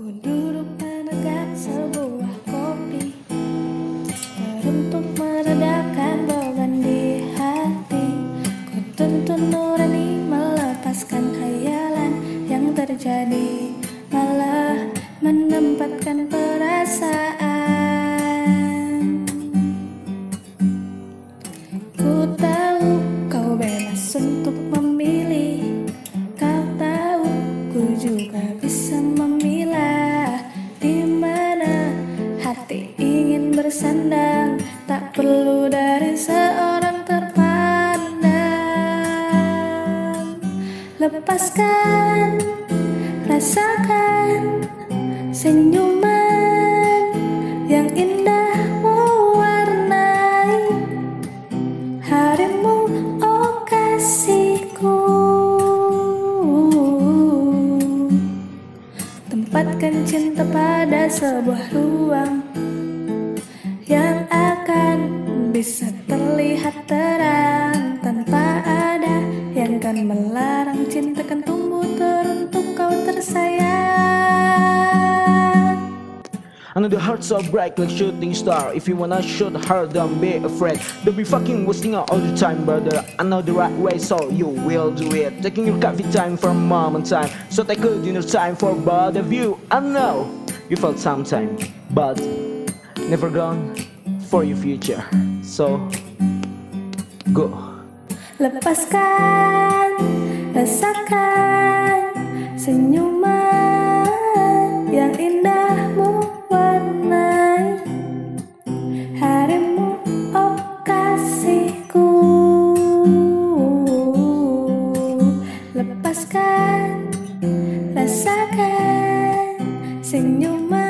Ku duduk menegak sebuah kopi. Teruntuk meredakan beban di hati. Ku tuntun nurani melepaskan hayalan yang terjadi. Malah menempatkan perasaan. Ku tahu kau bebas untuk Perlu dari seorang terpandang. Lepaskan, rasakan senyuman yang indah mewarnai harimu oh kasihku. Tempatkan cinta pada sebuah ruang bisa terlihat terang Tanpa ada yang kan melarang Cinta kan tumbuh teruntuk kau tersayang. I know the heart's so bright like shooting star If you wanna shoot hard, don't be afraid. Don't be fucking wasting all the time, brother. I know the right way, so you will do it. Taking your coffee time for mom and time So take a dinner time for both of you. I know you felt sometime But never gone for your future. So, go. Lepaskan, rasakan senyuman yang indah mewarnai harimu, oh kasihku. Lepaskan, rasakan senyuman